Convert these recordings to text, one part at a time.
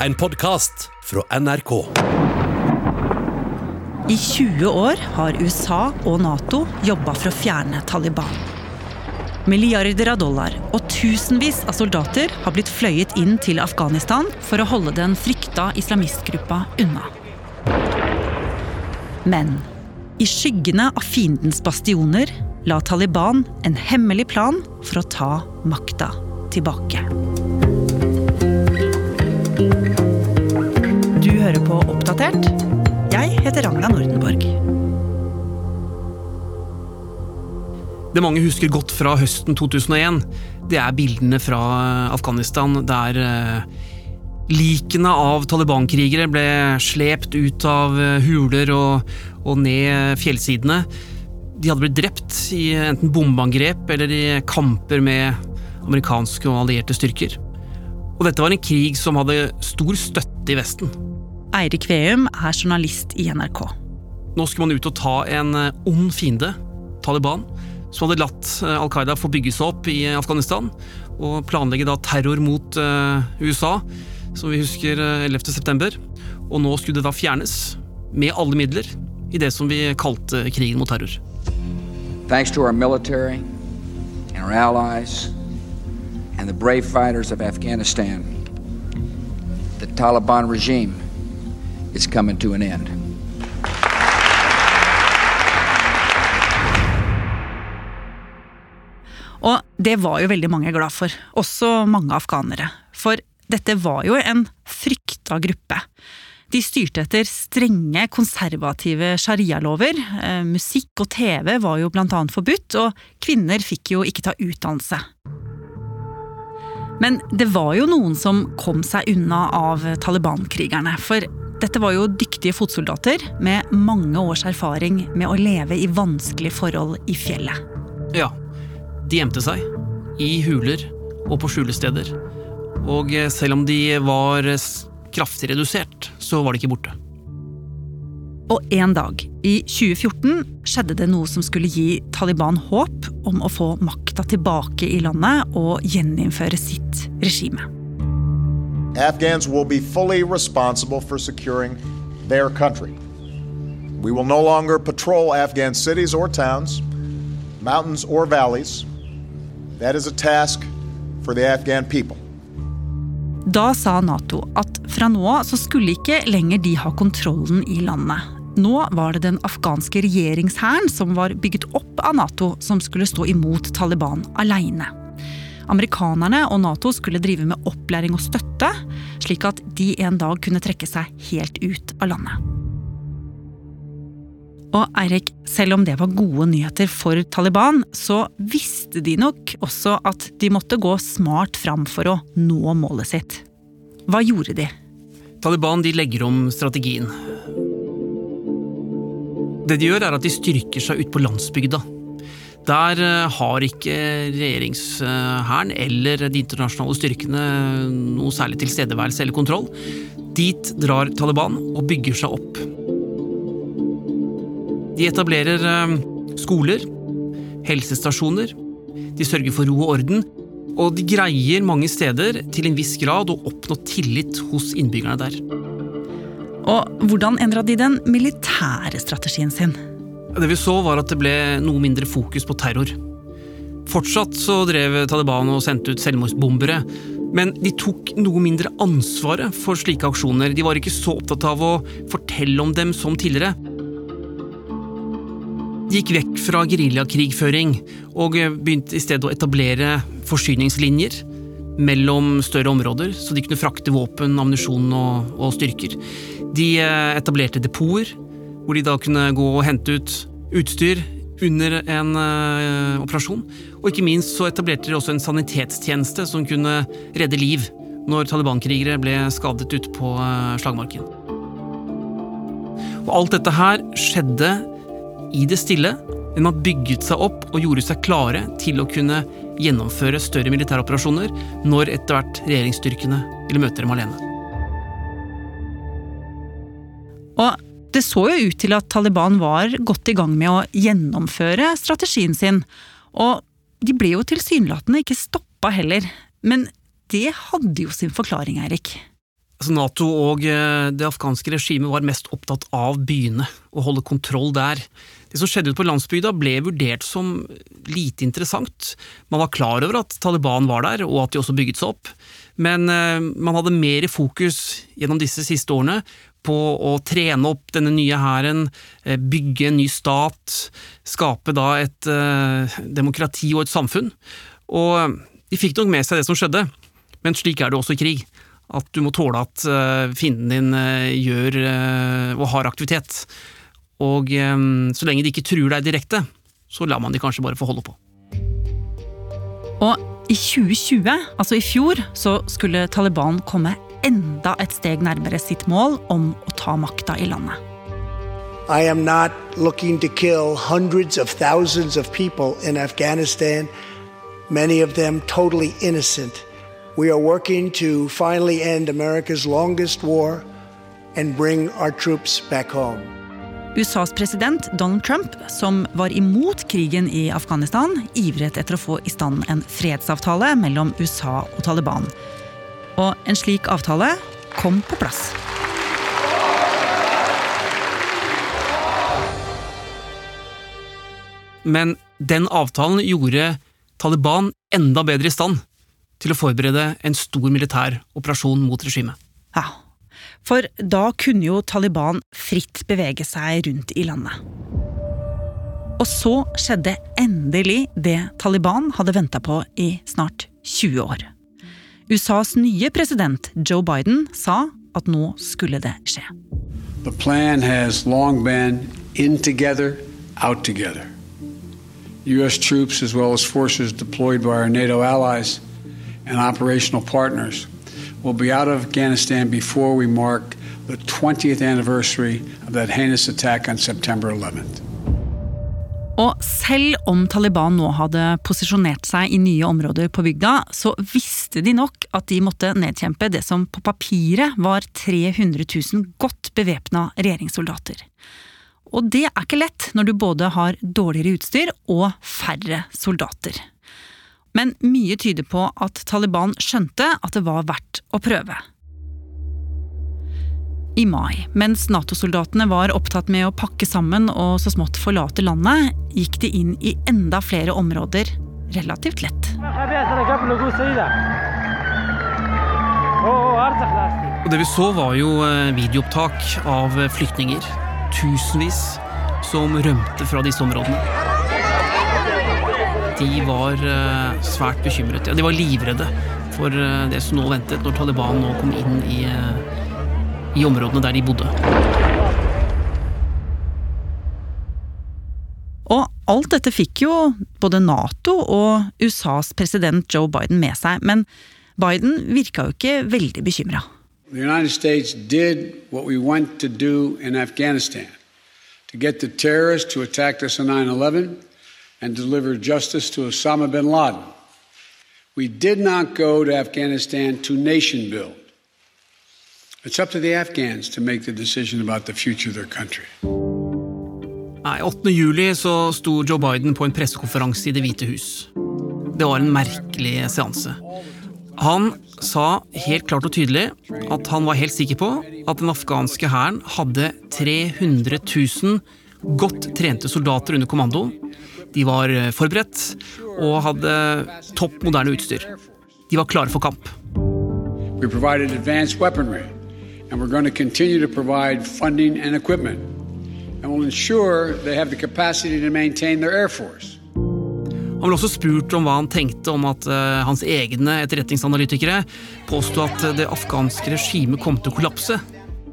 en podkast fra NRK. I 20 år har USA og Nato jobba for å fjerne Taliban. Milliarder av dollar og tusenvis av soldater har blitt fløyet inn til Afghanistan for å holde den frykta islamistgruppa unna. Men i skyggene av fiendens bastioner la Taliban en hemmelig plan for å ta makta tilbake. Oppdatert. Jeg heter Ragna Nordenborg. Det mange husker godt fra høsten 2001, det er bildene fra Afghanistan der eh, likene av Taliban-krigere ble slept ut av eh, huler og, og ned fjellsidene. De hadde blitt drept i enten bombeangrep eller i kamper med amerikanske og allierte styrker. Og dette var en krig som hadde stor støtte i Vesten. Eirik Veum er journalist i NRK. Nå skulle man ut og ta en eh, ond fiende, Taliban, som hadde latt eh, Al Qaida få bygge seg opp i Afghanistan, og planlegge da terror mot USA, som vi husker 11. september. Og nå skulle det da fjernes, med alle midler, i det som vi kalte krigen mot terror. Thanks to our military and our allies and the brave fighters of Afghanistan, the Taliban regime is coming to an end. Og det var jo veldig mange glad for, også mange afghanere. For dette var jo en frykta gruppe. De styrte etter strenge, konservative sharialover. Eh, musikk og TV var jo blant annet forbudt, og kvinner fikk jo ikke ta utdannelse. Men det var jo noen som kom seg unna av Taliban-krigerne. For dette var jo dyktige fotsoldater med mange års erfaring med å leve i vanskelige forhold i fjellet. Ja, de gjemte seg. I huler og på skjulesteder. Og eh, selv om de var kraftig redusert, så var de ikke borte. Og en dag, i 2014, skjedde det noe som skulle gi Taliban håp om å få makta tilbake i landet og gjeninnføre sitt regime. Afghans will be fully responsible for securing their country. We will no longer patrol Afghan cities or towns, mountains or valleys. That is a task for the Afghan people. Da sa Nato at fra nå så skulle ikke lenger de ha kontrollen i landet. Nå var det den afghanske regjeringshæren som var bygget opp av Nato, som skulle stå imot Taliban aleine. Amerikanerne og Nato skulle drive med opplæring og støtte, slik at de en dag kunne trekke seg helt ut av landet. Og Eirik, selv om det var gode nyheter for Taliban, så visste de nok også at de måtte gå smart fram for å nå målet sitt. Hva gjorde de? Taliban de legger om strategien. Det de gjør, er at de styrker seg ut på landsbygda. Der eh, har ikke regjeringshæren eller de internasjonale styrkene noe særlig tilstedeværelse eller kontroll. Dit drar Taliban og bygger seg opp. De etablerer eh, skoler, helsestasjoner, de sørger for ro og orden, og de greier mange steder til en viss grad å oppnå tillit hos innbyggerne der. Og hvordan endra de den militære strategien sin? Det vi så, var at det ble noe mindre fokus på terror. Fortsatt så drev Taliban og sendte ut selvmordsbombere, men de tok noe mindre ansvaret for slike aksjoner. De var ikke så opptatt av å fortelle om dem som tidligere. De gikk vekk fra geriljakrigføring og begynte i stedet å etablere forsyningslinjer mellom større områder, så de kunne frakte våpen, ammunisjon og, og styrker. De eh, etablerte depoter, hvor de da kunne gå og hente ut utstyr under en uh, operasjon. Og ikke minst så etablerte de også en sanitetstjeneste som kunne redde liv når Taliban-krigere ble skadet ute på uh, slagmarken. Og alt dette her skjedde i det stille, men man bygget seg opp og gjorde seg klare til å kunne gjennomføre større militæroperasjoner når etter hvert regjeringsstyrkene ville møte dem alene. Og det så jo ut til at Taliban var godt i gang med å gjennomføre strategien sin. Og de ble jo tilsynelatende ikke stoppa heller. Men det hadde jo sin forklaring, Eirik. Altså Nato og eh, det afghanske regimet var mest opptatt av byene, å holde kontroll der. Det som skjedde ute på landsbygda ble vurdert som lite interessant. Man var klar over at Taliban var der, og at de også bygget seg opp, men eh, man hadde mer i fokus gjennom disse siste årene på å trene opp denne nye hæren, eh, bygge en ny stat, skape da et uh, demokrati og et samfunn. Og de fikk nok med seg det som skjedde, men slik er det også i krig. At du må tåle at fienden din gjør og har aktivitet. Og så lenge de ikke truer deg direkte, så lar man de kanskje bare få holde på. Og i 2020, altså i fjor, så skulle Taliban komme enda et steg nærmere sitt mål om å ta makta i landet. I am not looking to kill hundreds of thousands of people in Afghanistan, many of them totally innocent. We are working to finally end America's longest war and bring our troops back home. USAs president Donald Trump, som var imot krigen i Afghanistan, ivret etter å få i stand en fredsavtale mellom USA og Taliban. Og en slik avtale kom på plass. Men den avtalen gjorde Taliban enda bedre i stand til å forberede en stor militær operasjon mot regimet. Ja, for da kunne jo Taliban fritt bevege seg rundt i landet. Og så skjedde endelig det Taliban hadde venta på i snart 20 år. USAs nye president Joe Biden sa at nå skulle det skje. The plan has long been in together, out together. U.S. troops, as well as forces deployed by our NATO allies and operational partners, will be out of Afghanistan before we mark the 20th anniversary of that heinous attack on September 11th. Og selv om Taliban nå hadde posisjonert seg i nye områder på bygda, så visste de nok at de måtte nedkjempe det som på papiret var 300 000 godt bevæpna regjeringssoldater. Og det er ikke lett når du både har dårligere utstyr og færre soldater. Men mye tyder på at Taliban skjønte at det var verdt å prøve i mai. Mens Nato-soldatene var opptatt med å pakke sammen og så smått forlate landet, gikk de inn i enda flere områder relativt lett. Og Det vi så, var jo eh, videoopptak av flyktninger. Tusenvis som rømte fra disse områdene. De var eh, svært bekymret. Ja, de var livredde for eh, det som nå ventet når Taliban nå kom inn i i områdene der de bodde. Og alt dette fikk jo både Nato og USAs president Joe Biden med seg, men Biden virka jo ikke veldig bekymra. The United States did what we went to do in Afghanistan to get the terrorists to attack us on 9 11 and deliver justice to Osama bin Laden. We did not go to Afghanistan to nation build. It's up to the Afghans to make the decision about the future of their country. Nei, 8. juli så sto Joe Biden på en pressekonferanse i Det hvite hus. Det var en merkelig seanse. Han sa helt klart og tydelig at han var helt sikker på at den afghanske hæren hadde 300 000 godt trente soldater under kommando. De var forberedt og hadde topp moderne utstyr. De var klare for kamp. We provided advanced weaponry and we're going to continue to provide funding and equipment, and we'll ensure they have the capacity to maintain their Air Force. Han ble også spurt om hva han tenkte om at uh, hans egne etterretningsanalytikere påsto at det afghanske regimet kom til å kollapse.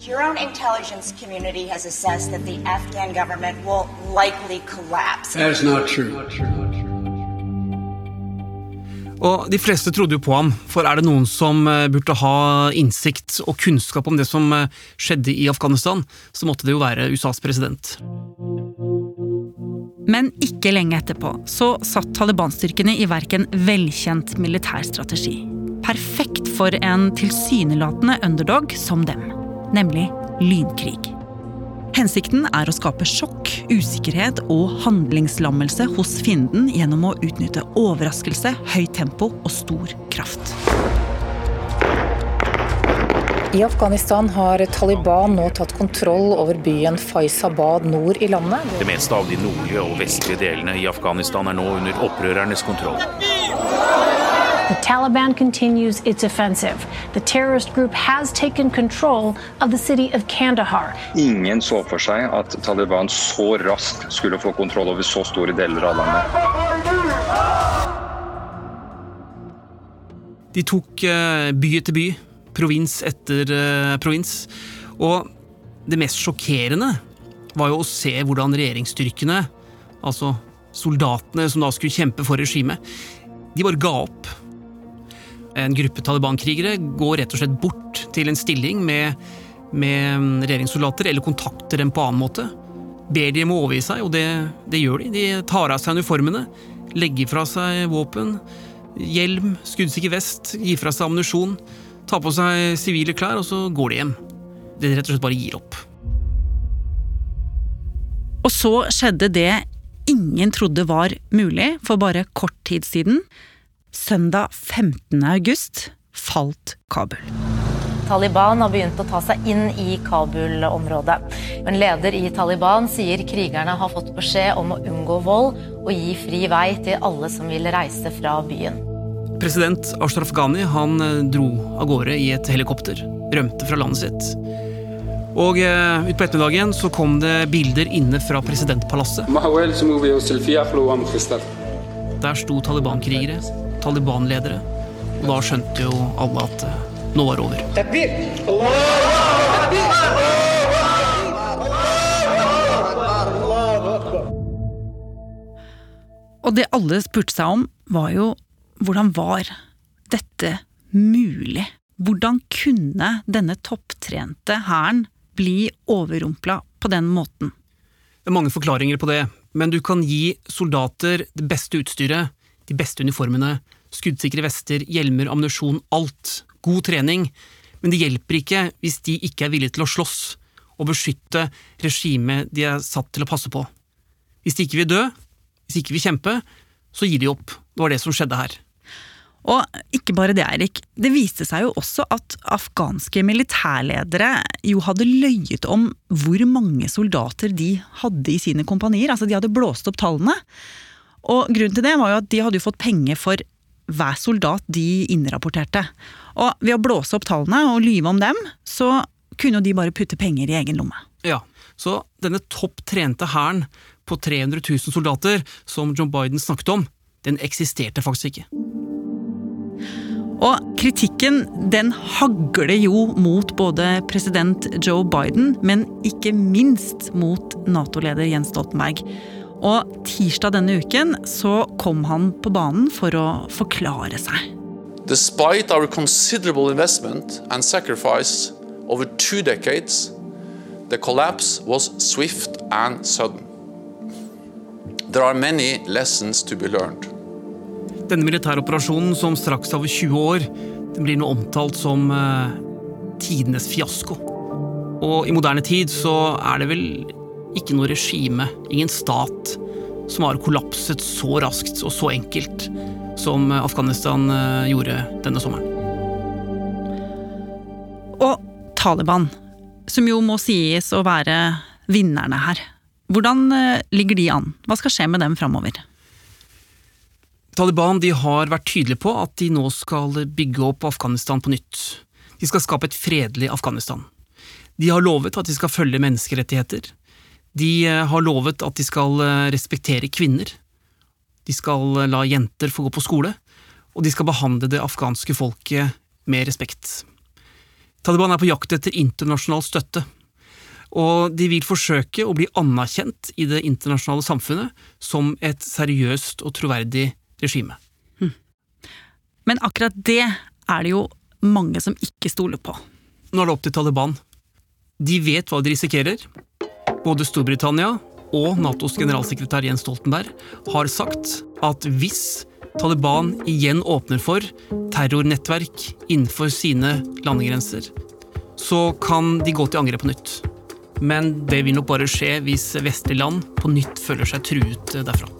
Your own intelligence community has assessed that the Afghan government will likely collapse. That is not true. Og De fleste trodde jo på ham, for er det noen som eh, burde ha innsikt og kunnskap om det som eh, skjedde i Afghanistan, så måtte det jo være USAs president. Men ikke lenge etterpå så satt Taliban-styrkene i verk en velkjent militærstrategi. Perfekt for en tilsynelatende underdog som dem, nemlig lynkrig. Hensikten er å skape sjokk, usikkerhet og handlingslammelse hos fienden gjennom å utnytte overraskelse, høyt tempo og stor kraft. I Afghanistan har Taliban nå tatt kontroll over byen Faizabad nord i landet. Det meste av de nordlige og vestlige delene i Afghanistan er nå under opprørernes kontroll. The Taliban continues its offensive. The terrorist group has taken control of the city of Kandahar. Ingen så for seg at Taliban så raskt skulle få kontroll over så store deler av landet. De tok eh, by etter by provins etter uh, provins. Og det mest sjokkerende var jo å se hvordan regjeringsstyrkene, altså soldatene som da skulle kjempe for regimet, de bare ga opp. En gruppe Taliban-krigere går rett og slett bort til en stilling med, med regjeringssoldater, eller kontakter dem på annen måte. Ber de om å overgi seg, og det, det gjør de. De tar av seg uniformene, legger fra seg våpen, hjelm, skuddsikker vest, gir fra seg ammunisjon tar på seg sivile klær, og så går de hjem. De rett og slett bare gir opp. Og så skjedde det ingen trodde var mulig for bare kort tid siden. Søndag 15. august falt Kabul. Taliban har begynt å ta seg inn i Kabul-området. En leder i Taliban sier krigerne har fått beskjed om å unngå vold og gi fri vei til alle som vil reise fra byen. President Ashraf Ghani han eh, dro av gårde i et helikopter. Rømte fra landet sitt. Og uh, utpå ettermiddagen så kom det bilder inne fra presidentpalasset. Der sto Taliban-krigere, Taliban-ledere. Og da skjønte jo alle at uh, nå var det over. Og det alle spurte seg om, var jo hvordan var dette mulig? Hvordan kunne denne topptrente hæren bli overrumpla på den måten? Det er mange forklaringer på det, men du kan gi soldater det beste utstyret, de beste uniformene, skuddsikre vester, hjelmer, ammunisjon, alt. God trening. Men det hjelper ikke hvis de ikke er villige til å slåss og beskytte regimet de er satt til å passe på. Hvis de ikke vil dø, hvis de ikke vil kjempe, så gir de opp. Det var det som skjedde her. Og ikke bare det, Eirik. Det viste seg jo også at afghanske militærledere jo hadde løyet om hvor mange soldater de hadde i sine kompanier. Altså, de hadde blåst opp tallene. Og grunnen til det var jo at de hadde jo fått penger for hver soldat de innrapporterte. Og ved å blåse opp tallene og lyve om dem, så kunne jo de bare putte penger i egen lomme. Ja, så denne topp trente hæren på 300 000 soldater som John Biden snakket om, den eksisterte faktisk ikke. Og kritikken den hagler jo mot både president Joe Biden, men ikke minst mot Nato-leder Jens Stoltenberg. Og tirsdag denne uken så kom han på banen for å forklare seg. Despite our considerable investment and sacrifice over two decades, the collapse was swift and sudden. There are many lessons to be learned. Denne militæroperasjonen, som straks er over 20 år, den blir nå omtalt som uh, tidenes fiasko. Og i moderne tid så er det vel ikke noe regime, ingen stat, som har kollapset så raskt og så enkelt som Afghanistan uh, gjorde denne sommeren. Og Taliban, som jo må sies å være vinnerne her. Hvordan uh, ligger de an? Hva skal skje med dem framover? Taliban de har vært tydelige på at de nå skal bygge opp Afghanistan på nytt. De skal skape et fredelig Afghanistan. De har lovet at de skal følge menneskerettigheter. De eh, har lovet at de skal eh, respektere kvinner. De skal eh, la jenter få gå på skole. Og de skal behandle det afghanske folket med respekt. Taliban er på jakt etter internasjonal støtte. Og de vil forsøke å bli anerkjent i det internasjonale samfunnet som et seriøst og troverdig regime. Hm. Men akkurat det er det jo mange som ikke stoler på. Nå er det opp til Taliban. De vet hva de risikerer. Både Storbritannia og Natos generalsekretær Jens Stoltenberg har sagt at hvis Taliban igjen åpner for terrornettverk innenfor sine landegrenser, så kan de gå til angrep på nytt. Men det vil nok bare skje hvis vestlige land på nytt føler seg truet derfra.